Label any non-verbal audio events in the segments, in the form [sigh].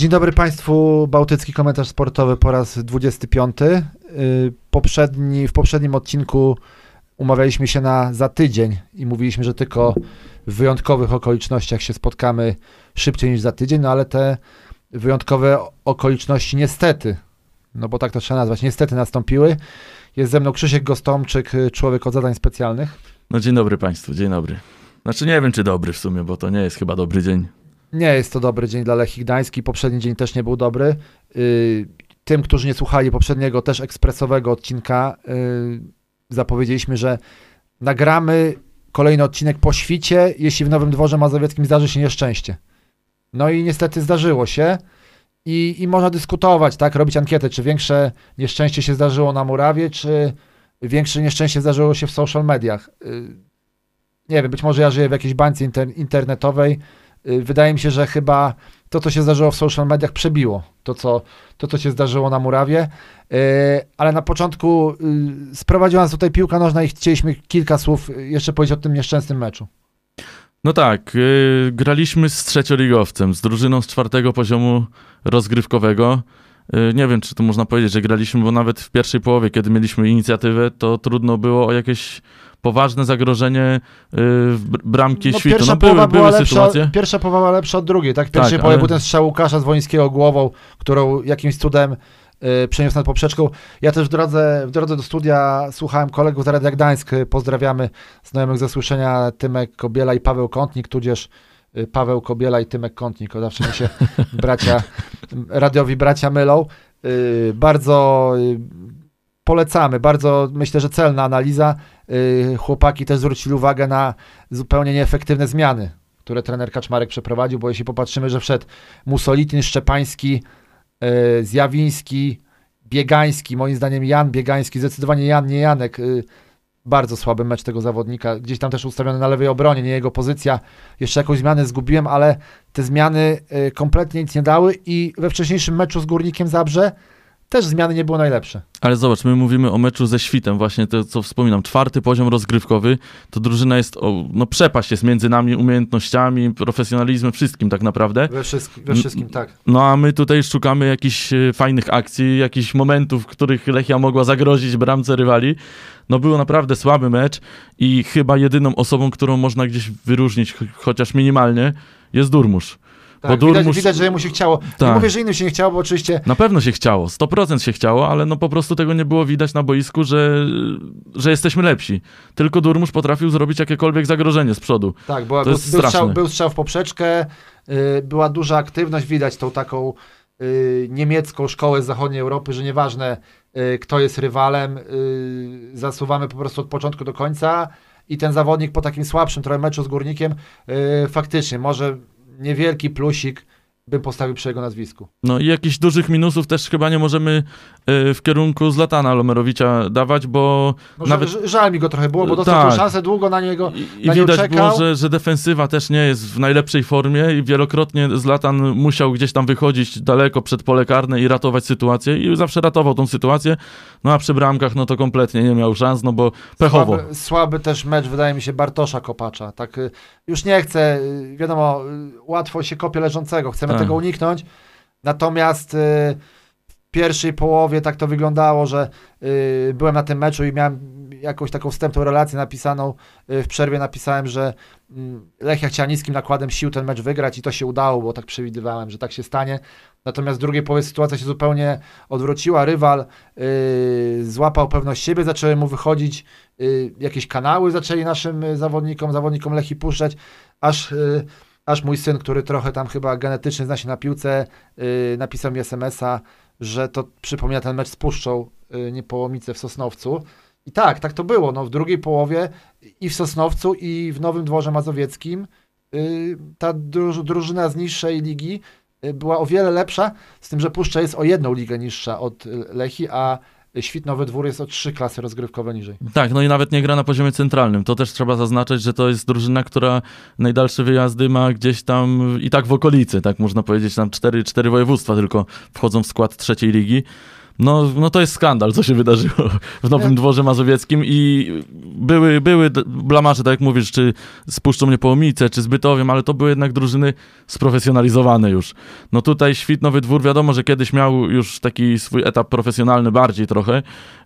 Dzień dobry Państwu, Bałtycki Komentarz Sportowy po raz 25. Y, Poprzedni, w poprzednim odcinku umawialiśmy się na za tydzień i mówiliśmy, że tylko w wyjątkowych okolicznościach się spotkamy szybciej niż za tydzień, no ale te wyjątkowe okoliczności niestety, no bo tak to trzeba nazwać, niestety nastąpiły. Jest ze mną Krzysiek Gostomczyk, człowiek od zadań specjalnych. No dzień dobry Państwu, dzień dobry. Znaczy nie wiem, czy dobry w sumie, bo to nie jest chyba dobry dzień. Nie jest to dobry dzień dla Lechii Gdański. Poprzedni dzień też nie był dobry. Yy, Tym, którzy nie słuchali poprzedniego, też ekspresowego odcinka, yy, zapowiedzieliśmy, że nagramy kolejny odcinek po świcie, jeśli w Nowym Dworze Mazowieckim zdarzy się nieszczęście. No i niestety zdarzyło się. I, I można dyskutować, tak, robić ankietę, czy większe nieszczęście się zdarzyło na murawie, czy większe nieszczęście zdarzyło się w social mediach. Yy, Nie wiem, być może ja żyję w jakiejś bańce inter- internetowej, Y, Wydaje mi się, że chyba to, co się zdarzyło w social mediach, przebiło to, co, to, co się zdarzyło na murawie. Y, Ale na początku y, sprowadziła nas tutaj piłka nożna i chcieliśmy kilka słów y, jeszcze powiedzieć o tym nieszczęsnym meczu. No tak, graliśmy z trzecioligowcem, z drużyną z czwartego poziomu rozgrywkowego. Nie wiem, czy to można powiedzieć, że graliśmy, bo nawet w pierwszej połowie, kiedy mieliśmy inicjatywę, to trudno było o jakieś poważne zagrożenie w br- bramki świtu. pierwsza No były, połowa była były lepsza, sytuacje. pierwsza połowa lepsza od drugiej, tak? W pierwszej Tak, połowie ale- był ten strzał Łukasza z Wońskiego głową, którą jakimś cudem y, przeniósł nad poprzeczką. Ja też w drodze, w drodze do studia słuchałem kolegów z Radia Gdańsk. y, Pozdrawiamy znajomych ze słyszenia Tymek Kobiela i Paweł Kątnik, tudzież y, Paweł Kobiela i Tymek Kątnik. O, zawsze mi się [laughs] bracia, radiowi bracia mylą. Y, Bardzo y, polecamy, bardzo myślę, że celna analiza. Y, Chłopaki też zwrócili uwagę na zupełnie nieefektywne zmiany, które trener Kaczmarek przeprowadził, bo jeśli popatrzymy, że wszedł Musolitin, Szczepański, y, Zjawiński, Biegański, moim zdaniem Jan Biegański, zdecydowanie Jan, nie Janek, y, bardzo słaby mecz tego zawodnika, gdzieś tam też ustawiony na lewej obronie, nie jego pozycja, jeszcze jakąś zmianę zgubiłem, ale te zmiany kompletnie nic nie dały i we wcześniejszym meczu z Górnikiem Zabrze też zmiany nie były najlepsze. Ale zobacz, my mówimy o meczu ze Świtem, właśnie to, co wspominam, czwarty poziom rozgrywkowy, to drużyna jest, o, no przepaść jest między nami umiejętnościami, profesjonalizmem, wszystkim tak naprawdę. We, wszystkim, we wszystkim tak. No a my tutaj szukamy jakichś e, fajnych akcji, jakichś momentów, w których Lechia mogła zagrozić bramce rywali. No był naprawdę słaby mecz i chyba jedyną osobą, którą można gdzieś wyróżnić, ch- chociaż minimalnie, jest Durmusz. Tak bo widać, widać, że jemu się chciało. Nie Tak. mówię, że innym się nie chciało, bo oczywiście Na pewno się chciało, 100% się chciało, ale no po prostu tego nie było widać na boisku, że, że jesteśmy lepsi. Tylko Durmusz potrafił zrobić jakiekolwiek zagrożenie z przodu. Tak, była, był, był, strzał, był strzał w poprzeczkę, y, była duża aktywność, widać tą taką y, niemiecką szkołę z zachodniej Europy, że nieważne y, kto jest rywalem, y, zasuwamy po prostu od początku do końca i ten zawodnik po takim słabszym trochę meczu z Górnikiem y, faktycznie może niewielki plusik bym postawił przy jego nazwisku. No i jakichś dużych minusów też chyba nie możemy e, w kierunku Zlatana Lomerowicza dawać, bo No, Nawet-. Żal mi go trochę było, bo dostał tak. tą szansę długo na niego. i, i na nią widać czekał. było, że, że defensywa też nie jest w najlepszej formie i wielokrotnie Zlatan musiał gdzieś tam wychodzić daleko przed pole karne i ratować sytuację i zawsze ratował tą sytuację, no a przy bramkach no to kompletnie nie miał szans, no bo pechowo. Słaby, słaby też mecz, wydaje mi się, Bartosza Kopacza. Tak, y, już nie chcę, y, wiadomo, y, łatwo się kopie leżącego, chcemy Tak. Tego uniknąć. Natomiast y, w pierwszej połowie tak to wyglądało, że y, byłem na tym meczu i miałem jakąś taką wstępną relację napisaną. y, W przerwie napisałem, że mm, Lechia chciała niskim nakładem sił ten mecz wygrać i to się udało, bo tak przewidywałem, że tak się stanie. Natomiast w drugiej połowie sytuacja się zupełnie odwróciła. Rywal złapał pewność siebie, zaczęły mu wychodzić jakieś kanały, zaczęli naszym zawodnikom, zawodnikom Lechi puszczać, aż, aż mój syn, który trochę tam chyba genetycznie zna się na piłce, y, napisał mi SMS-a, że to przypomina ten mecz z Puszczą y, Niepołomice w Sosnowcu. I tak, tak to było. No, w drugiej połowie i w Sosnowcu, i w Nowym Dworze Mazowieckim y, ta druż, drużyna z niższej ligi y, była o wiele lepsza, z tym, że Puszcza jest o jedną ligę niższa od Lechi, a Świt Nowy Dwór jest o trzy klasy rozgrywkowe niżej. Tak, no i nawet nie gra na poziomie centralnym. To też trzeba zaznaczyć, że to jest drużyna, która najdalsze wyjazdy ma gdzieś tam i tak w okolicy, tak można powiedzieć, tam cztery, cztery województwa tylko wchodzą w skład trzeciej ligi. No, no to jest skandal, co się wydarzyło w Nowym Dworze Mazowieckim i były, były blamaże, tak jak mówisz, czy z Puszczą Niepołomice, czy z Bytowiem, ale to były jednak drużyny sprofesjonalizowane już. No tutaj Świt Nowy Dwór, wiadomo, że kiedyś miał już taki swój etap profesjonalny bardziej trochę,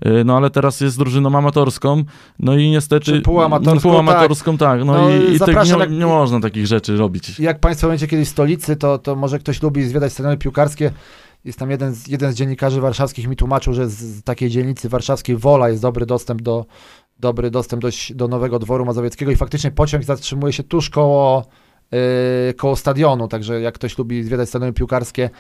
y, no ale teraz jest drużyną amatorską, no i niestety... Czy półamatorską, Półamatorską, tak. no, No, i, i tak nie, nie można takich rzeczy robić. Jak Państwo będziecie kiedyś w stolicy, to, to może ktoś lubi zwiedzać stadiony piłkarskie. Jest tam jeden z, jeden z dziennikarzy warszawskich mi tłumaczył, że z, takiej dzielnicy warszawskiej Wola jest dobry dostęp do, dobry dostęp do, do Nowego Dworu Mazowieckiego i faktycznie pociąg zatrzymuje się tuż koło, yy, koło stadionu, także jak ktoś lubi zwiedzać stadiony piłkarskie,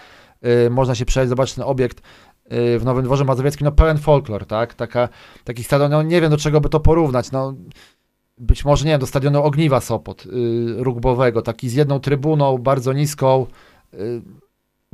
yy, można się przejść, zobaczyć ten obiekt yy, w Nowym Dworze Mazowieckim, no pełen folklor, tak? Taka, taki stadion, no nie wiem do czego by to porównać, no być może, nie wiem, do stadionu Ogniwa Sopot, yy, rugbowego, taki z jedną trybuną, bardzo niską.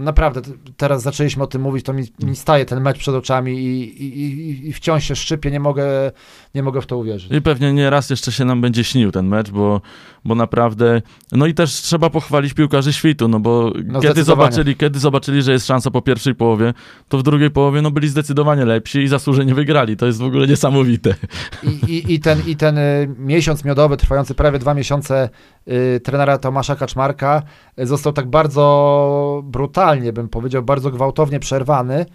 Naprawdę, teraz zaczęliśmy o tym mówić, to mi, mi staje ten mecz przed oczami i, i, i, wciąż się szczypię, nie mogę, nie mogę w to uwierzyć. I pewnie nie raz jeszcze się nam będzie śnił ten mecz, bo, bo naprawdę. No i też trzeba pochwalić piłkarzy świtu, no bo kiedy, zdecydowanie. zobaczyli, kiedy zobaczyli, że jest szansa po pierwszej połowie, to w drugiej połowie no byli zdecydowanie lepsi i zasłużenie wygrali. To jest w ogóle niesamowite. I, i, i, ten, I ten y, miesiąc miodowy, trwający prawie dwa miesiące y, trenera Tomasza Kaczmarka y, został tak bardzo brutalnie, bym powiedział, bardzo gwałtownie przerwany.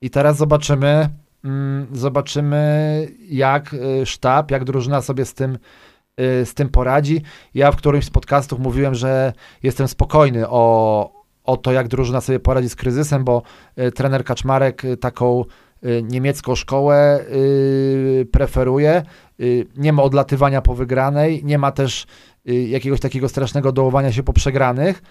I teraz zobaczymy, mm, zobaczymy jak y, sztab, jak drużyna sobie z tym, y, z tym poradzi. Ja w którymś z podcastów mówiłem, że jestem spokojny o, o to, jak drużyna sobie poradzi z kryzysem, bo y, trener Kaczmarek taką niemiecką szkołę preferuje. Nie ma odlatywania po wygranej, nie ma też jakiegoś takiego strasznego dołowania się po przegranych.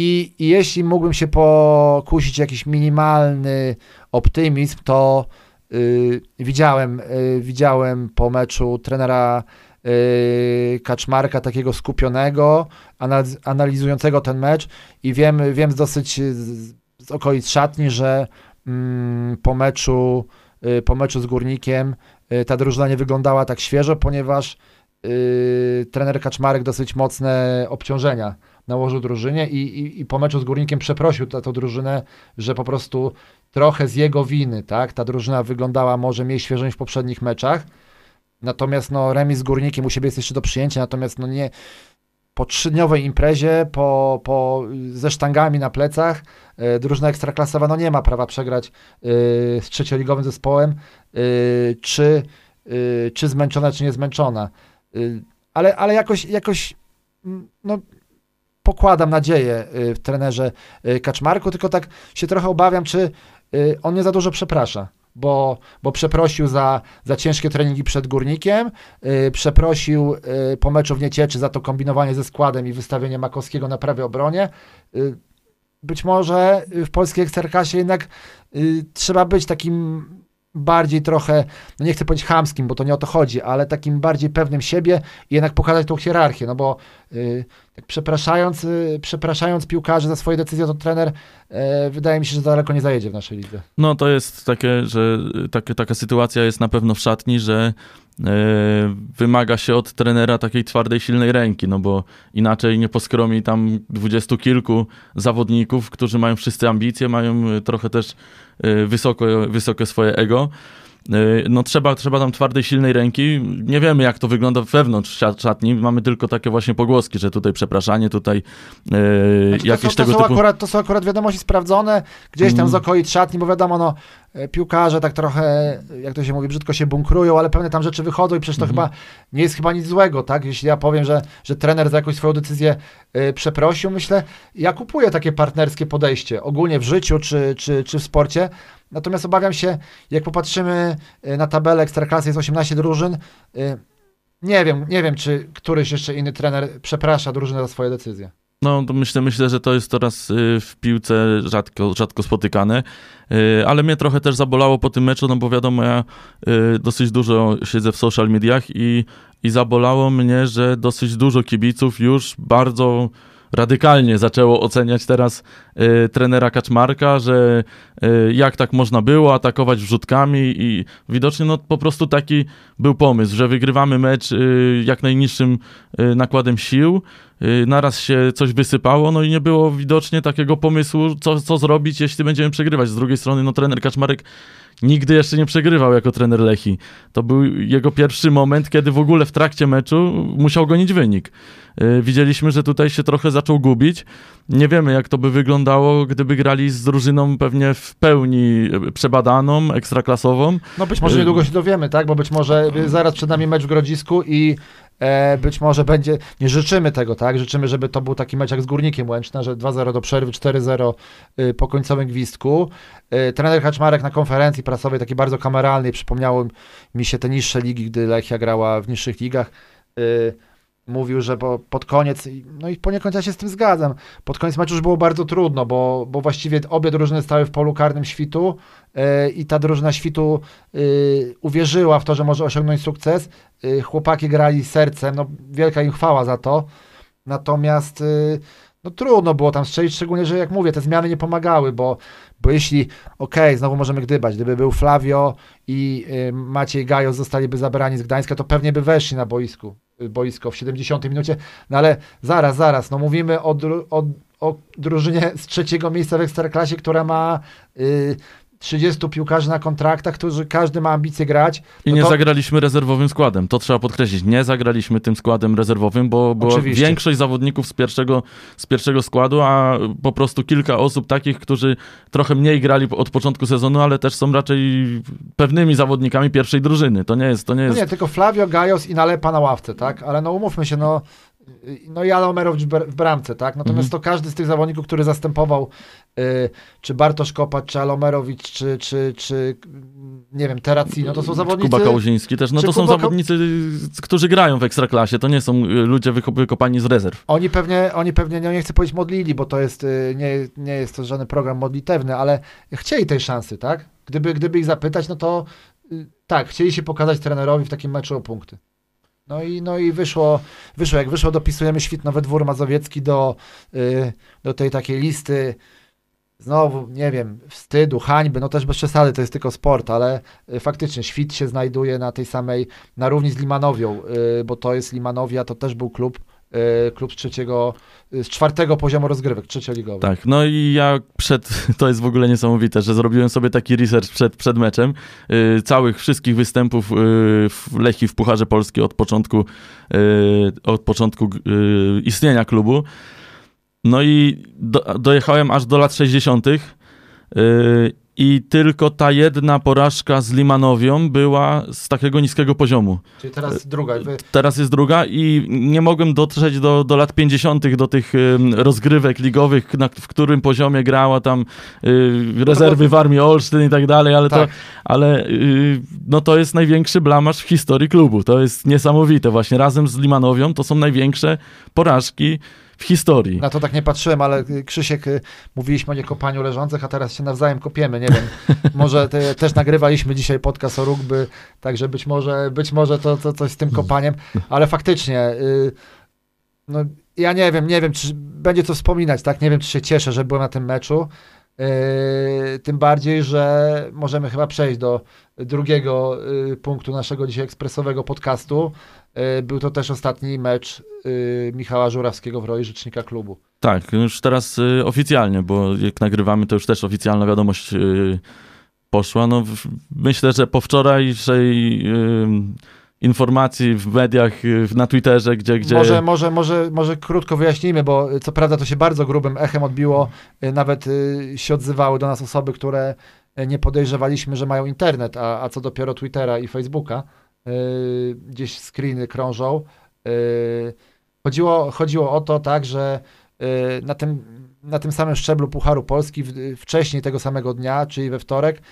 I, jeśli mógłbym się pokusić jakiś minimalny optymizm, to y, widziałem, y, widziałem po meczu trenera y, Kaczmarka takiego skupionego, analiz- analizującego ten mecz i wiem, wiem z dosyć z, z okolic szatni, że mm, po meczu y, po meczu z Górnikiem y, ta drużyna nie wyglądała tak świeżo, ponieważ y, trener Kaczmarek dosyć mocne obciążenia nałożył drużynie i, i, i po meczu z Górnikiem przeprosił tę drużynę, że po prostu trochę z jego winy, tak, ta drużyna wyglądała może mniej świeżo niż w poprzednich meczach, natomiast no remis z Górnikiem u siebie jest jeszcze do przyjęcia, natomiast no nie po trzydniowej imprezie, po, po, ze sztangami na plecach, e, drużyna ekstraklasowa no nie ma prawa przegrać e, z trzecioligowym zespołem, e, czy, czy zmęczona, czy nie zmęczona. E, ale, ale jakoś, jakoś no, pokładam nadzieję y, w trenerze y, Kaczmarku, tylko tak się trochę obawiam, czy y, on nie za dużo przeprasza. Bo, bo przeprosił za, za ciężkie treningi przed górnikiem, przeprosił po meczu w Niecieczy za to kombinowanie ze składem i wystawienie Makowskiego na prawej obronie. Być może w polskiej eksterkasie jednak trzeba być takim bardziej trochę, no nie chcę powiedzieć chamskim, bo to nie o to chodzi, ale takim bardziej pewnym siebie i jednak pokazać tą hierarchię, no bo y, tak przepraszając, y, przepraszając piłkarzy za swoje decyzje, to trener e, wydaje mi się, że daleko nie zajedzie w naszej lidze. No to jest takie, że takie, taka sytuacja jest na pewno w szatni, że wymaga się od trenera takiej twardej, silnej ręki, no bo inaczej nie poskromi tam dwudziestu kilku zawodników, którzy mają wszyscy ambicje, mają e, trochę też e, wysoko, wysokie swoje ego. E, No trzeba, trzeba tam twardej, silnej ręki. Nie wiemy, jak to wygląda wewnątrz szat- szatni. Mamy tylko takie właśnie pogłoski, że tutaj przepraszanie, tutaj e, Znaczy, jakieś to, są, tego to, są typu... akurat, to są akurat wiadomości sprawdzone, gdzieś tam Mm. z okolic szatni, bo wiadomo, no, e, piłkarze tak trochę, jak to się mówi, brzydko się bunkrują, ale pewne tam rzeczy wychodzą i przecież to Mhm. chyba nie jest chyba nic złego, tak? Jeśli ja powiem, że, że trener za jakąś swoją decyzję e, przeprosił, myślę, ja kupuję takie partnerskie podejście, ogólnie w życiu czy, czy, czy w sporcie, natomiast obawiam się, jak popatrzymy e, na tabelę Ekstraklasy, jest 18 drużyn, e, nie wiem, nie wiem, czy któryś jeszcze inny trener przeprasza drużynę za swoje decyzje. No, myślę, myślę, że to jest teraz y, w piłce rzadko, rzadko spotykane, ale mnie trochę też zabolało po tym meczu, no bo wiadomo, ja dosyć dużo siedzę w social mediach i, i zabolało mnie, że dosyć dużo kibiców już bardzo radykalnie zaczęło oceniać teraz y, trenera Kaczmarka, że y, jak tak można było atakować wrzutkami i widocznie no, po prostu taki był pomysł, że wygrywamy mecz y, jak najniższym y, nakładem sił, y, naraz się coś wysypało, no i nie było widocznie takiego pomysłu, co, co zrobić, jeśli będziemy przegrywać. Z drugiej strony, no trener Kaczmarek nigdy jeszcze nie przegrywał jako trener Lechi. To był jego pierwszy moment, kiedy w ogóle w trakcie meczu musiał gonić wynik. Yy, Widzieliśmy, że tutaj się trochę zaczął gubić. Nie wiemy, jak to by wyglądało, gdyby grali z drużyną pewnie w pełni yy, przebadaną, ekstraklasową. No być może Y- niedługo się dowiemy, tak? Bo być może y, zaraz przed nami mecz w Grodzisku i być może będzie, nie życzymy tego, tak? Życzymy, żeby to był taki mecz jak z Górnikiem Łęczna, że 2-0 do przerwy, 4-0 y, po końcowym gwizdku. Y, trener Haczmarek na konferencji prasowej, takiej bardzo kameralnej, przypomniało mi się te niższe ligi, gdy Lechia grała w niższych ligach. Mówił, że po, pod koniec, no i poniekąd ja się z tym zgadzam, pod koniec meczu już było bardzo trudno, bo, bo właściwie obie drużyny stały w polu karnym świtu y, i ta drużyna świtu y, uwierzyła w to, że może osiągnąć sukces. Y, chłopaki grali sercem, no wielka im chwała za to. Natomiast no trudno było tam strzelić, szczególnie, że jak mówię, te zmiany nie pomagały, bo, bo jeśli, okej, znowu możemy gdybać, gdyby był Flavio i Maciej Gajos zostaliby zabrani z Gdańska, to pewnie by weszli na boisku, boisko w 70 minucie, no ale zaraz, zaraz, no mówimy o, dru, o, o drużynie z trzeciego miejsca w Ekstraklasie, która ma y, 30 piłkarzy na kontraktach, którzy każdy ma ambicje grać. I No nie to- zagraliśmy rezerwowym składem. To trzeba podkreślić. Nie zagraliśmy tym składem rezerwowym, bo Oczywiście. większość zawodników z pierwszego, z pierwszego składu, a po prostu kilka osób takich, którzy trochę mniej grali od początku sezonu, ale też są raczej pewnymi zawodnikami pierwszej drużyny. To nie jest, to nie No jest nie, tylko Flavio, Gajos i Nalepa na ławce, tak? Ale no umówmy się, no, no i Alomerowicz w br- w bramce, tak? Natomiast Mhm. to każdy z tych zawodników, który zastępował y, czy Bartosz Kopacz, czy Alomerowicz, czy, czy, czy nie wiem, Terracino, to są zawodnicy... Kuba Kałuziński też. No to są Kuba Ka- zawodnicy, którzy grają w Ekstraklasie. To nie są y, ludzie wyko- wykopani z rezerw. Oni pewnie, oni pewnie, no nie chcę powiedzieć modlili, bo to jest, y, nie, nie jest to żaden program modlitewny, ale chcieli tej szansy, tak? Gdyby, gdyby ich zapytać, no to y, tak, chcieli się pokazać trenerowi w takim meczu o punkty. No i, no i wyszło, wyszło, jak wyszło, dopisujemy Świtnowy Dwór Mazowiecki do, y, do tej takiej listy, znowu, nie wiem, wstydu, hańby, no też bez przesady, to jest tylko sport, ale y, faktycznie Świt się znajduje na tej samej, na równi z Limanowią, y, bo to jest Limanowia, to też był klub, klub z trzeciego, y, z czwartego poziomu rozgrywek, trzecioligowy. Tak, no i ja przed, [laughs] to jest w ogóle niesamowite, że zrobiłem sobie taki research przed, przed meczem yy, całych wszystkich występów yy, w Lechii w Pucharze Polski od początku, yy, od początku istnienia klubu. No i do, dojechałem aż do lat 60. I tylko ta jedna porażka z Limanowią była z takiego niskiego poziomu. Czyli teraz druga. Wy, Teraz jest druga i nie mogłem dotrzeć do, do lat 50., do tych rozgrywek ligowych, na, w którym poziomie grała tam y, rezerwy w Armii Olsztyn i tak dalej, ale, tak, to, ale y, no to jest największy blamaż w historii klubu. To jest niesamowite. Właśnie razem z Limanowią to są największe porażki w historii. na to tak nie patrzyłem, ale y, Krzysiek, y, mówiliśmy o niekopaniu leżących, a teraz się nawzajem kopiemy, nie wiem. [laughs] Może te, też nagrywaliśmy dzisiaj podcast o rugby, także być może, być może to, to coś z tym kopaniem, ale faktycznie, y, no ja nie wiem, nie wiem, czy będzie co wspominać, tak? Nie wiem, czy się cieszę, że byłem na tym meczu. Yy, tym bardziej, że możemy chyba przejść do drugiego y, punktu naszego dzisiaj ekspresowego podcastu. Y, był to też ostatni mecz Michała Żurawskiego w roli rzecznika klubu. Tak, już teraz oficjalnie, bo jak nagrywamy, to już też oficjalna wiadomość poszła. No, myślę, że po wczorajszej informacji w mediach, y, na Twitterze, gdzie... gdzie... Może, może, może, może krótko wyjaśnijmy, bo y, co prawda to się bardzo grubym echem odbiło. Y, Nawet się odzywały do nas osoby, które nie podejrzewaliśmy, że mają internet, a, a co dopiero Twittera i Facebooka. Gdzieś screeny krążą. Chodziło, chodziło o to, tak, że na tym, na tym samym szczeblu Pucharu Polski wcześniej tego samego dnia, czyli we wtorek,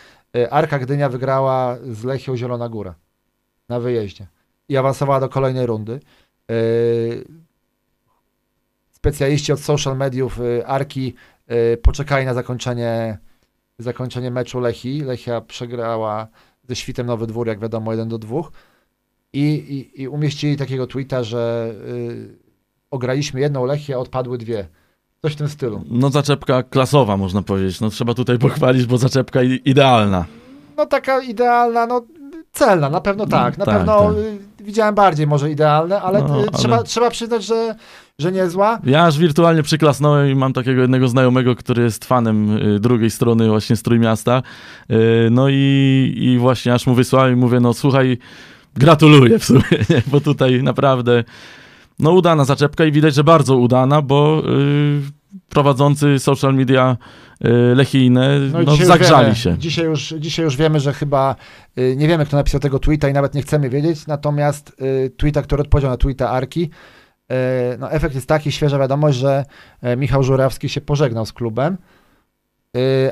Arka Gdynia wygrała z Lechią Zielona Góra na wyjeździe i awansowała do kolejnej rundy. Yy, Specjaliści od social mediów yy, Arki yy, poczekali na zakończenie, zakończenie meczu Lechi. Lechia przegrała ze Świtem Nowy Dwór, jak wiadomo, 1 do 2. I, i, i umieścili takiego tweeta, że ograliśmy jedną Lechię, odpadły dwie. Coś w tym stylu. No zaczepka klasowa, można powiedzieć. No trzeba tutaj pochwalić, bo zaczepka idealna. No taka idealna, no celna, na pewno tak. Na tak, pewno tak. y, widziałem bardziej może idealne, ale, No, y, ale- Trzeba, trzeba przyznać, że, że niezła. Ja aż wirtualnie przyklasnąłem i mam takiego jednego znajomego, który jest fanem y, drugiej strony właśnie z Trójmiasta. Y, No i, i właśnie aż mu wysłałem i mówię, no słuchaj, gratuluję w sumie, [laughs] nie? bo tutaj naprawdę no udana zaczepka i widać, że bardzo udana, bo prowadzący social media y, lechijne no, już zagrzali wiemy, się. Dzisiaj już, dzisiaj już wiemy, że chyba y, nie wiemy, kto napisał tego tweeta i nawet nie chcemy wiedzieć, natomiast y, tweeta, który odpowiedział na tweeta Arki, no efekt jest taki, świeża wiadomość, że Michał Żurawski się pożegnał z klubem,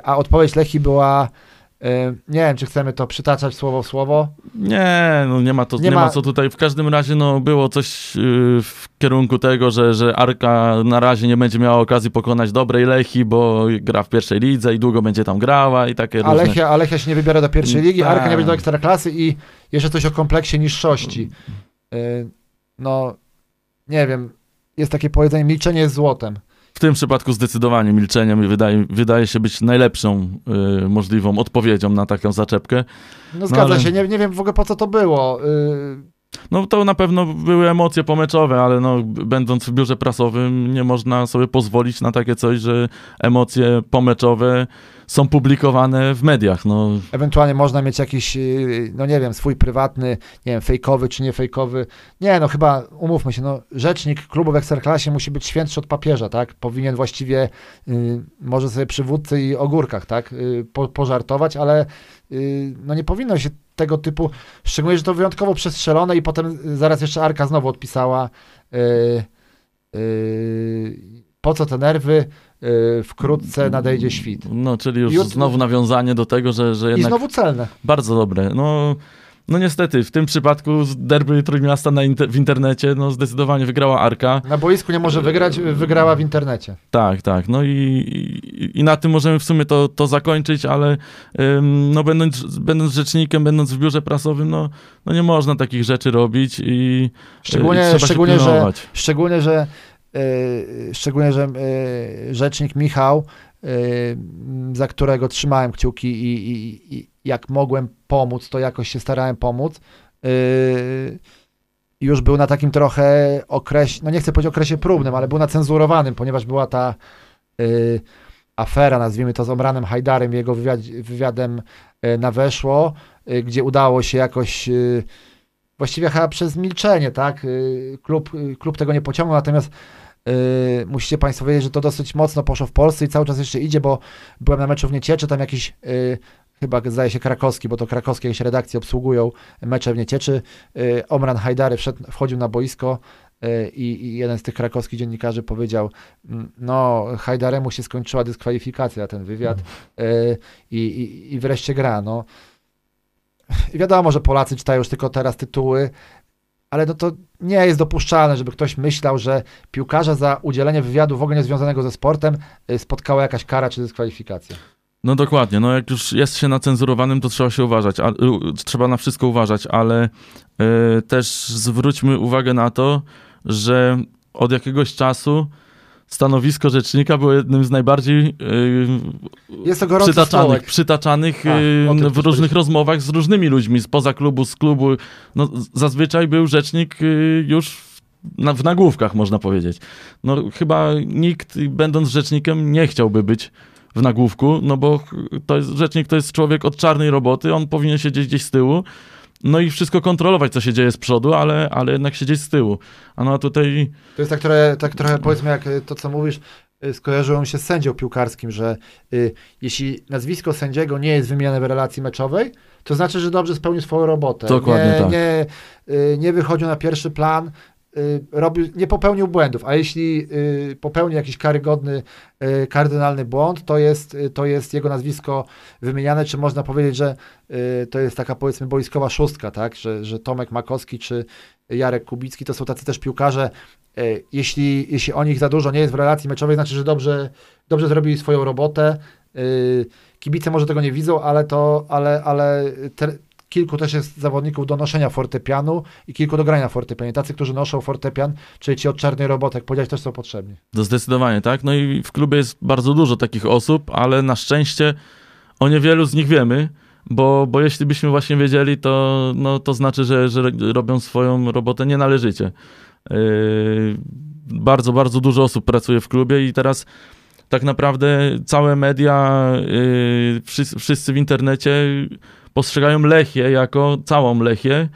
a odpowiedź Lechi była, nie wiem, czy chcemy to przytaczać słowo w słowo, Nie, no nie ma to, Nie nie, ma- ma co tutaj. W każdym razie no, było coś yy, w kierunku tego, że, że Arka na razie nie będzie miała okazji pokonać dobrej Lechi, bo gra w pierwszej lidze i długo będzie tam grała i takie a różne. Lechia, a Lechia się nie wybiera do pierwszej ligi, Tak. Arka nie będzie do ekstraklasy i jeszcze coś o kompleksie niższości. Y, no, nie wiem, jest takie powiedzenie, milczenie jest złotem. W tym przypadku zdecydowanie milczeniem wydaje, wydaje się być najlepszą yy, możliwą odpowiedzią na taką zaczepkę. No zgadza ale- się, nie, nie wiem w ogóle po co to było. Yy, No to na pewno były emocje pomeczowe, ale no, będąc w biurze prasowym nie można sobie pozwolić na takie coś, że emocje pomeczowe są publikowane w mediach. No, ewentualnie można mieć jakiś, yy, no nie wiem, swój prywatny, nie wiem, fejkowy czy nie fejkowy. Nie, no chyba, umówmy się, no rzecznik klubu w Ekstraklasie musi być świętszy od papieża, tak? Powinien właściwie, yy, może sobie przy wódce i ogórkach, tak? Yy, po, pożartować, ale yy, no nie powinno się tego typu, szczególnie, że to wyjątkowo przestrzelone i potem yy, zaraz jeszcze Arka znowu odpisała, yy, yy, po co te nerwy, yy, wkrótce nadejdzie świt. no czyli już I znowu nawiązanie do tego, że, że I jednak znowu celne. bardzo dobre. No, no niestety, w tym przypadku derby Trójmiasta na inter- w internecie no zdecydowanie wygrała Arka. Na boisku nie może wygrać, wygrała w internecie. Tak, tak. No i, i, i na tym możemy w sumie to, to zakończyć, ale ym, no będąc, będąc rzecznikiem, będąc w biurze prasowym, no, no nie można takich rzeczy robić i, i Szczególnie, się szczególnie, że, szczególnie, że, yy, szczególnie, że yy, rzecznik Michał, yy, za którego trzymałem kciuki i, i, i jak mogłem pomóc, to jakoś się starałem pomóc, yy, już był na takim trochę okresie, no nie chcę powiedzieć okresie próbnym, ale był na cenzurowanym, ponieważ była ta yy, afera, nazwijmy to z Omranem Hajdarem, jego wywiad, wywiadem yy, na weszło, yy, gdzie udało się jakoś yy, właściwie chyba przez milczenie, tak? Yy, Klub, yy, klub tego nie pociągnął, natomiast yy, musicie Państwo wiedzieć, że to dosyć mocno poszło w Polsce i cały czas jeszcze idzie, bo byłem na meczu w Niecieczy, tam jakiś yy, chyba zdaje się krakowski, bo to krakowskie jakieś redakcje obsługują mecze w Niecieczy. Yy, Omran Hajdary wszedł, wchodził na boisko yy, i, jeden z tych krakowskich dziennikarzy powiedział, mm, no Hajdaremu się skończyła dyskwalifikacja, ten wywiad yy, i, i, i wreszcie gra, no. I wiadomo, że Polacy czytają już tylko teraz tytuły, ale no to nie jest dopuszczalne, żeby ktoś myślał, że piłkarza za udzielenie wywiadu w ogóle niezwiązanego ze sportem y, spotkała jakaś kara czy dyskwalifikacja. No dokładnie, no jak już jest się na cenzurowanym, to trzeba się uważać, a, trzeba na wszystko uważać, ale y, też zwróćmy uwagę na to, że od jakiegoś czasu stanowisko rzecznika było jednym z najbardziej y, gorący przytaczanych, przytaczanych A, o tym w różnych rozmowach z różnymi ludźmi, spoza klubu, z klubu. No, zazwyczaj był rzecznik już w, na, w nagłówkach, można powiedzieć. No chyba nikt, będąc rzecznikiem, nie chciałby być w nagłówku, no bo to jest, rzecznik to jest człowiek od czarnej roboty, on powinien siedzieć gdzieś z tyłu, no i wszystko kontrolować, co się dzieje z przodu, ale, ale jednak siedzieć z tyłu. A no a tutaj To jest tak trochę, tak trochę powiedzmy jak to, co mówisz, y, skojarzyło się z sędzią piłkarskim, że y, jeśli nazwisko sędziego nie jest wymieniane w relacji meczowej, to znaczy, że dobrze spełnił swoją robotę. Dokładnie nie, tak. Nie, y, nie wychodził na pierwszy plan, robił, nie popełnił błędów, a jeśli y, popełni jakiś karygodny, y, kardynalny błąd, to jest, y, to jest jego nazwisko wymieniane, czy można powiedzieć, że y, to jest taka powiedzmy boiskowa szóstka, tak, że, że Tomek Makowski czy Jarek Kubicki to są tacy też piłkarze, jeśli, jeśli o nich za dużo nie jest w relacji meczowej, znaczy, że dobrze, dobrze zrobili swoją robotę. Kibice może tego nie widzą, ale to, ale, ale kilku też jest zawodników do noszenia fortepianu i kilku do grania na fortepianie. Tacy, którzy noszą fortepian, czyli ci od czarnej roboty, jak też są potrzebni. To zdecydowanie, tak? No i w klubie jest bardzo dużo takich osób, ale na szczęście o niewielu z nich wiemy, bo, bo jeśli byśmy właśnie wiedzieli, to, no, to znaczy, że, że robią swoją robotę nienależycie. Yy, bardzo, bardzo dużo osób pracuje w klubie i teraz tak naprawdę całe media, yy, wszyscy, wszyscy w internecie postrzegają Lechię jako całą Lechię,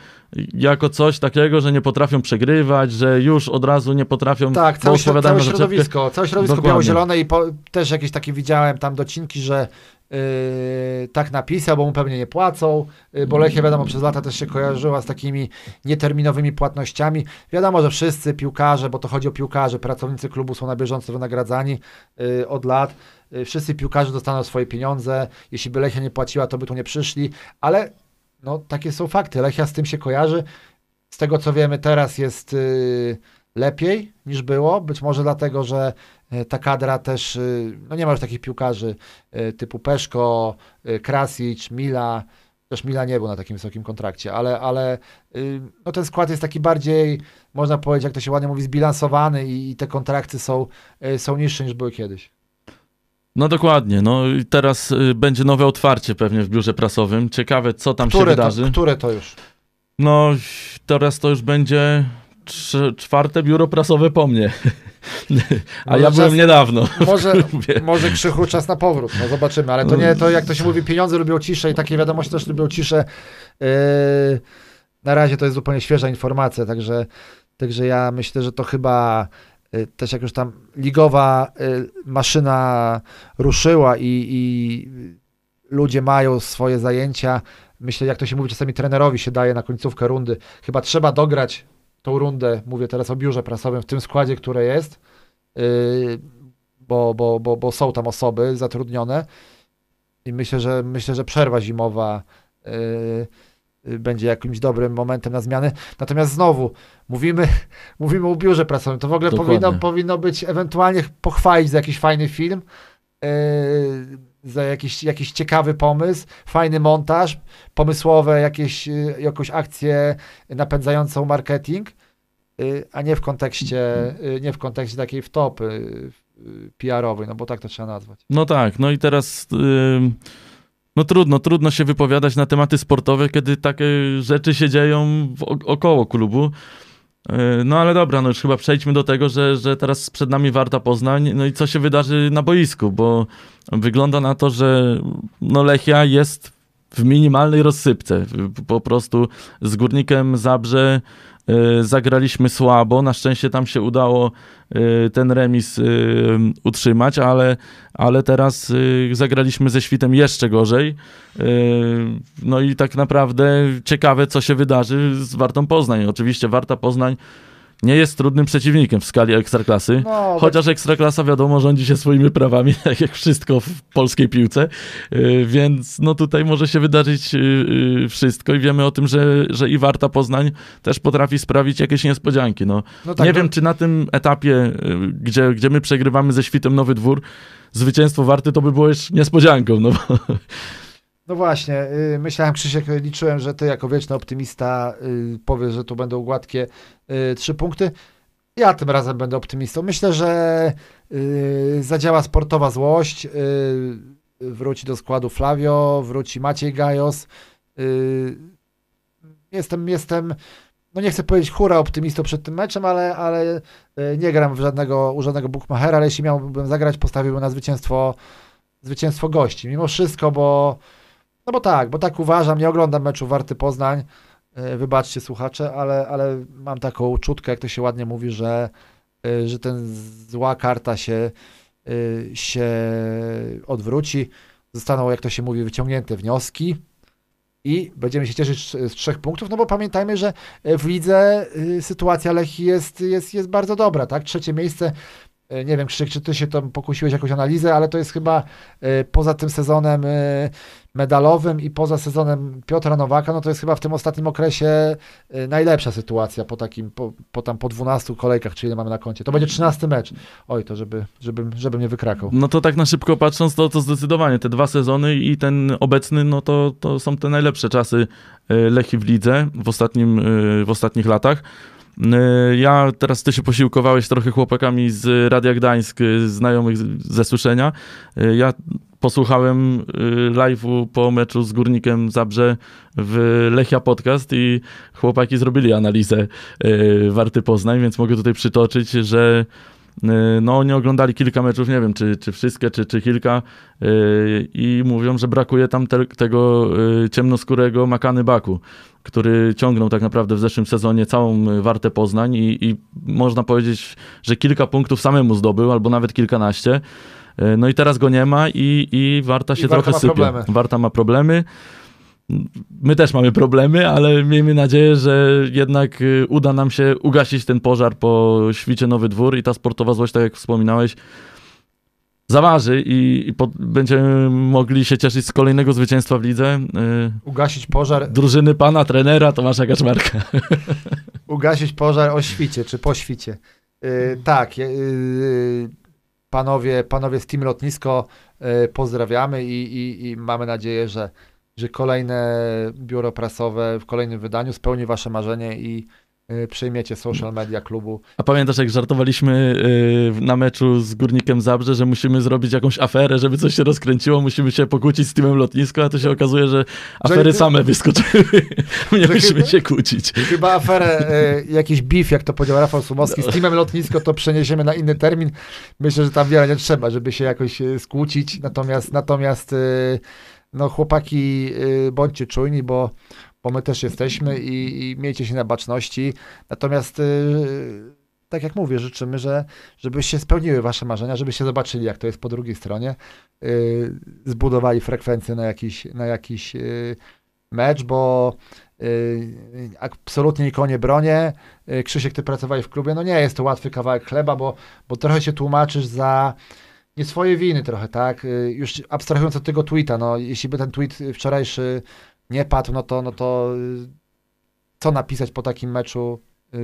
jako coś takiego, że nie potrafią przegrywać, że już od razu nie potrafią Tak, całe, całe środowisko, całe środowisko biało-zielone i po, też jakieś takie widziałem tam docinki, że yy, tak napisał, bo mu pewnie nie płacą, yy, bo Lechia wiadomo przez lata też się kojarzyła z takimi nieterminowymi płatnościami. Wiadomo, że wszyscy piłkarze, bo to chodzi o piłkarzy, pracownicy klubu są na bieżąco wynagradzani yy, od lat. Yy, wszyscy piłkarze dostaną swoje pieniądze. Jeśli by Lechia nie płaciła, to by tu nie przyszli, ale no, takie są fakty. Lechia z tym się kojarzy. Z tego co wiemy, teraz jest yy, lepiej niż było. Być może dlatego, że ta kadra też, y, no nie ma już takich piłkarzy y, typu Peszko, y, Krasic, Mila. Też Mila nie był na takim wysokim kontrakcie, ale, ale y, no ten skład jest taki bardziej, można powiedzieć, jak to się ładnie mówi, zbilansowany i, i te kontrakty są, są niższe niż były kiedyś. No dokładnie, no i teraz y, będzie nowe otwarcie pewnie w biurze prasowym. Ciekawe, co tam się Które wydarzy. to, które to już? No, teraz to już będzie czwarte biuro prasowe po mnie. [laughs] A Może ja byłem czas- niedawno. Może, [laughs] może krzychu czas na powrót, no zobaczymy, ale to nie, to jak to się mówi, pieniądze lubią ciszę i takie wiadomości też lubią ciszę. Yy, na razie to jest zupełnie świeża informacja, także, także ja myślę, że to chyba yy, też jak już tam ligowa yy, maszyna ruszyła i, i ludzie mają swoje zajęcia, myślę, jak to się mówi, czasami trenerowi się daje na końcówkę rundy, chyba trzeba dograć tą rundę, mówię teraz o biurze prasowym, w tym składzie, które jest, yy, bo, bo, bo, bo są tam osoby zatrudnione i myślę, że myślę, że przerwa zimowa yy, yy, będzie jakimś dobrym momentem na zmiany. Natomiast znowu mówimy, [laughs] mówimy o biurze prasowym. To w ogóle Dokładnie. powinno, powinno być ewentualnie pochwalić za jakiś fajny film, yy, za jakiś, jakiś ciekawy pomysł, fajny montaż, pomysłowe jakieś, yy, jakąś akcję napędzającą marketing, yy, a nie w kontekście, yy, nie w kontekście takiej wtopy PR-owej, no bo tak to trzeba nazwać. No tak, no i teraz no trudno, trudno się wypowiadać na tematy sportowe, kiedy takie rzeczy się dzieją około klubu. Yy, No ale dobra, no już chyba przejdźmy do tego, że, że teraz przed nami Warta Poznań, no i co się wydarzy na boisku, bo wygląda na to, że no Lechia jest w minimalnej rozsypce. Po prostu z Górnikiem Zabrze y, zagraliśmy słabo. Na szczęście tam się udało y, ten remis y, utrzymać, ale, ale teraz zagraliśmy ze Świtem jeszcze gorzej. No i tak naprawdę ciekawe, co się wydarzy z Wartą Poznań. Oczywiście Warta Poznań nie jest trudnym przeciwnikiem w skali ekstraklasy. No, Chociaż Ekstraklasa wiadomo rządzi się swoimi prawami, [laughs] tak jak wszystko w polskiej piłce, Yy, więc no tutaj może się wydarzyć yy, yy, wszystko i wiemy o tym, że, że i Warta Poznań też potrafi sprawić jakieś niespodzianki. No, no tak, nie no- wiem, czy na tym etapie, gdzie, gdzie my przegrywamy ze Świtem Nowy Dwór, zwycięstwo Warty to by było już niespodzianką, no bo [laughs] No właśnie, y, myślałem, Krzysiek, liczyłem, że ty jako wieczny optymista y, powiesz, że tu będą gładkie y, trzy punkty. Ja tym razem będę optymistą. Myślę, że zadziała sportowa złość, wróci do składu Flavio, wróci Maciej Gajos. Jestem, jestem, no nie chcę powiedzieć hura optymistą przed tym meczem, ale, ale nie gram w żadnego, u żadnego bookmachera, ale jeśli miałbym zagrać, postawiłbym na zwycięstwo, zwycięstwo gości. Mimo wszystko, bo no bo tak, bo tak uważam, nie oglądam meczu Warty Poznań, e, wybaczcie słuchacze, ale, ale mam taką uczutkę, jak to się ładnie mówi, że, e, że ten zła karta się, e, się odwróci, zostaną, jak to się mówi, wyciągnięte wnioski i będziemy się cieszyć z trzech punktów, no bo pamiętajmy, że w lidze y, sytuacja Lechii jest, jest, jest bardzo dobra, tak? Trzecie miejsce Nie wiem, Krzysiek, czy ty się to pokusiłeś jakąś analizę, ale to jest chyba e, poza tym sezonem e, medalowym i poza sezonem Piotra Nowaka, no to jest chyba w tym ostatnim okresie e, najlepsza sytuacja po takim, po, po tam po 12 kolejkach, czy ile mamy na koncie. To będzie 13 mecz. Oj, to żeby, żebym, żebym nie wykrakał. No to tak na szybko patrząc, to, to zdecydowanie te dwa sezony i ten obecny, no to, to są te najlepsze czasy e, Lechi w lidze w, ostatnim, e, w ostatnich latach. E, Ja teraz ty się posiłkowałeś trochę chłopakami z Radia Gdańsk, e, znajomych ze słyszenia. E, Ja posłuchałem live'u po meczu z Górnikiem Zabrze w Lechia Podcast i chłopaki zrobili analizę Warty Poznań, więc mogę tutaj przytoczyć, że no oni oglądali kilka meczów, nie wiem czy, czy wszystkie, czy, czy kilka e, i mówią, że brakuje tam te, tego e, ciemnoskórego Makany Baku, który ciągnął tak naprawdę w zeszłym sezonie całą Wartę Poznań i, i można powiedzieć, że kilka punktów samemu zdobył, albo nawet kilkanaście. No i teraz go nie ma i, i Warta się I Warta trochę sypie. problemy. Warta ma problemy. My też mamy problemy, ale miejmy nadzieję, że jednak y, uda nam się ugasić ten pożar po świcie Nowy Dwór i ta sportowa złość, tak jak wspominałeś, zaważy i, i po, będziemy mogli się cieszyć z kolejnego zwycięstwa w lidze. Y, Ugasić pożar, drużyny pana trenera Tomasza Kaczmarka. [laughs] ugasić pożar o świcie, czy po świcie. Yy, tak, yy, panowie, panowie z Team Lotnisko pozdrawiamy i, i, i mamy nadzieję, że, że kolejne biuro prasowe w kolejnym wydaniu spełni wasze marzenie i yy, przejmiecie social media klubu. A pamiętasz, jak żartowaliśmy y, na meczu z Górnikiem Zabrze, że musimy zrobić jakąś aferę, żeby coś się rozkręciło, musimy się pokłócić z teamem lotnisko, a to się okazuje, że afery Że- same wyskoczyły. [laughs] Nie musimy się kłócić. Chyba aferę, yy, jakiś beef, jak to powiedział Rafał Sumowski, z Teamem Lotnisko to przeniesiemy na inny termin. Myślę, że tam wiele nie trzeba, żeby się jakoś skłócić. Natomiast, natomiast no chłopaki, yy, bądźcie czujni, bo, bo my też jesteśmy i, i miejcie się na baczności. Natomiast yy, tak jak mówię, życzymy, że żeby się spełniły wasze marzenia, żebyście zobaczyli, jak to jest po drugiej stronie. Yy, zbudowali frekwencję na jakiś, na jakiś yy, mecz, bo yy, absolutnie nikogo nie bronię. Yy, Krzysiek, ty pracowałeś w klubie, no nie jest to łatwy kawałek chleba, bo, bo trochę się tłumaczysz za nie swoje winy trochę, tak? Yy, Już abstrahując od tego tweeta, no jeśli by ten tweet wczorajszy nie padł, no to, no to yy, co napisać po takim meczu yy,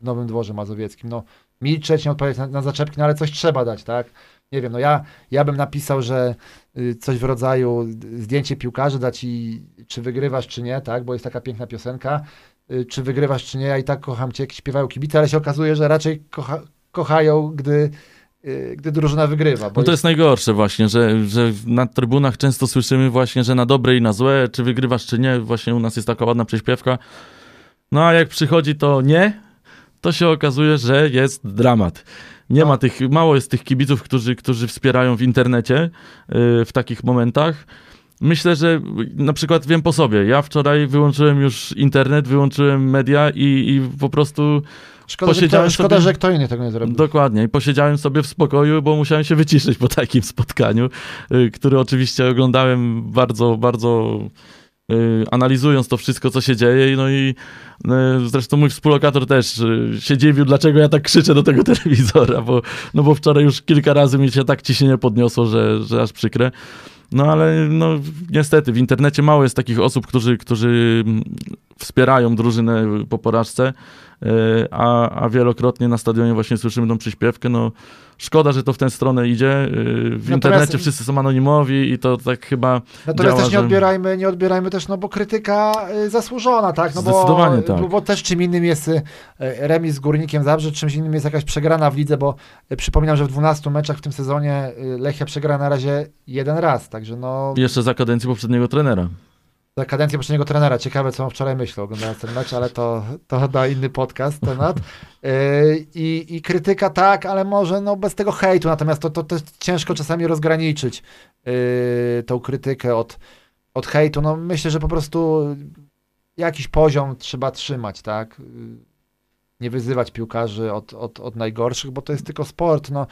w Nowym Dworze Mazowieckim? No milczeć, nie odpowiedzieć na, na zaczepki, no ale coś trzeba dać, tak? Nie wiem, no ja, ja bym napisał, że y, coś w rodzaju zdjęcie piłkarzy dać i czy wygrywasz, czy nie, tak? Bo jest taka piękna piosenka. Y, Czy wygrywasz, czy nie, ja i tak kocham cię, śpiewają kibice, ale się okazuje, że raczej kocha, kochają, gdy, y, gdy drużyna wygrywa. Bo No to jest najgorsze właśnie, że, że na trybunach często słyszymy właśnie, że na dobre i na złe, czy wygrywasz, czy nie. Właśnie u nas jest taka ładna prześpiewka. No a jak przychodzi to nie, to się okazuje, że jest dramat. Nie No. ma tych, mało jest tych kibiców, którzy, którzy wspierają w internecie y, w takich momentach. Myślę, że na przykład wiem po sobie. Ja wczoraj wyłączyłem już internet, wyłączyłem media i, i po prostu Szkoda, że kto, szkoda sobie- że kto inny tego nie zrobił. Dokładnie. I posiedziałem sobie w spokoju, bo musiałem się wyciszyć po takim spotkaniu, y, które oczywiście oglądałem bardzo, bardzo y, analizując to wszystko, co się dzieje. No i y, zresztą mój współlokator też się dziwił, dlaczego ja tak krzyczę do tego [laughs] telewizora, bo, no bo wczoraj już kilka razy mi się tak ciśnienie podniosło, że, że aż przykre. No ale no niestety w internecie mało jest takich osób, którzy, którzy wspierają drużynę po porażce, y, a, a wielokrotnie na stadionie właśnie słyszymy tą przyśpiewkę. No szkoda, że to w tę stronę idzie. Y, W internecie wszyscy są anonimowi i to tak chyba Natomiast działa, też nie że- odbierajmy, nie odbierajmy też, no bo krytyka y, zasłużona, tak? No bo, Zdecydowanie tak. Bo, bo też czym innym jest remis z Górnikiem Zabrze, czymś innym jest jakaś przegrana w lidze, bo przypominam, że w 12 meczach w tym sezonie Lechia przegrała na razie jeden raz, także no jeszcze za kadencji poprzedniego trenera. Za kadencję poprzedniego trenera. Ciekawe, co on wczoraj myślał, oglądając ten mecz, ale to, to na inny podcast temat. Y, I, I krytyka tak, ale może no bez tego hejtu, natomiast to, to też ciężko czasami rozgraniczyć y, tą krytykę od, od hejtu. No myślę, że po prostu jakiś poziom trzeba trzymać, tak? Y, Nie wyzywać piłkarzy od, od, od najgorszych, bo to jest tylko sport, no.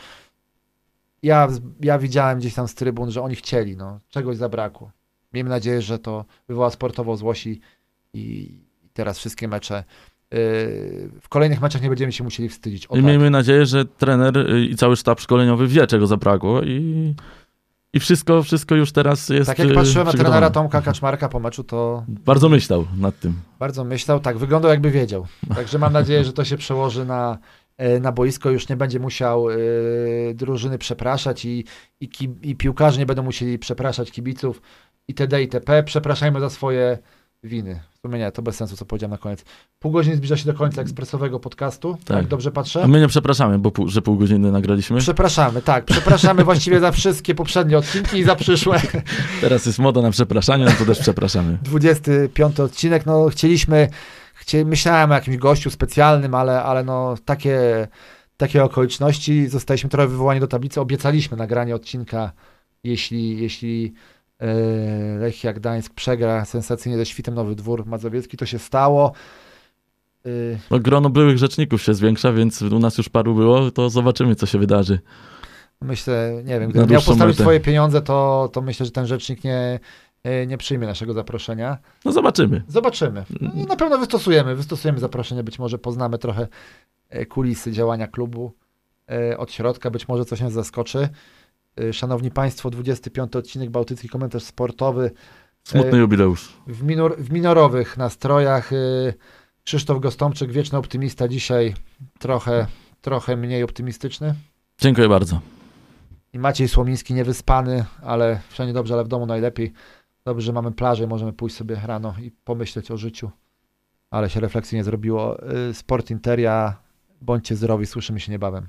Ja, ja widziałem gdzieś tam z trybun, że oni chcieli, no. Czegoś zabrakło. Miejmy nadzieję, że to wywoła sportową złość i, i teraz wszystkie mecze w kolejnych meczach nie będziemy się musieli wstydzić. O, I tak. miejmy nadzieję, że trener y, i cały sztab szkoleniowy wie, czego zabrakło i, i wszystko, wszystko już teraz jest tak jak y, patrzyłem na trenera Tomka Kaczmarka po meczu, to Bardzo myślał nad tym. bardzo myślał, tak, wyglądał jakby wiedział. Także mam nadzieję, że to się przełoży na, e, na boisko, już nie będzie musiał e, drużyny przepraszać i, i, i piłkarze nie będą musieli przepraszać kibiców itd. itp. Przepraszajmy za swoje winy. W sumie nie, to bez sensu, co powiedziałem na koniec. Pół godziny zbliża się do końca ekspresowego podcastu, tak, Tak. dobrze patrzę? A my nie przepraszamy, bo pół, że pół godziny nagraliśmy. Przepraszamy, tak. Przepraszamy właściwie za wszystkie poprzednie odcinki i za przyszłe. [laughs] Teraz jest moda na przepraszanie, no to też przepraszamy. 25 odcinek. No chcieliśmy, chcie, myślałem o jakimś gościu specjalnym, ale, ale no takie, takie okoliczności. Zostaliśmy trochę wywołani do tablicy. Obiecaliśmy nagranie odcinka, jeśli, jeśli Lechia Gdańsk przegra sensacyjnie ze Świtem Nowy Dwór Mazowiecki. To się stało. E, No, grono byłych rzeczników się zwiększa, więc u nas już paru było, to zobaczymy, co się wydarzy. Myślę, nie wiem, gdybym miał postawić swoje pieniądze, to, to myślę, że ten rzecznik nie, e, nie przyjmie naszego zaproszenia. No zobaczymy. Zobaczymy. No i na pewno wystosujemy. Wystosujemy zaproszenie, być może poznamy trochę e, kulisy działania klubu e, od środka, być może coś nas zaskoczy. E, Szanowni Państwo, 25 odcinek Bałtycki Komentarz Sportowy Smutny E, jubileusz. w, minor, w minorowych nastrojach. e, Krzysztof Gostomczyk, wieczny optymista, dzisiaj trochę, trochę mniej optymistyczny. Dziękuję bardzo. I Maciej Słomiński niewyspany, ale wszędzie dobrze, ale w domu najlepiej. Dobrze, że mamy plażę i możemy pójść sobie rano i pomyśleć o życiu. Ale się refleksji nie zrobiło. Y, Sport Interia, bądźcie zdrowi, słyszymy się niebawem.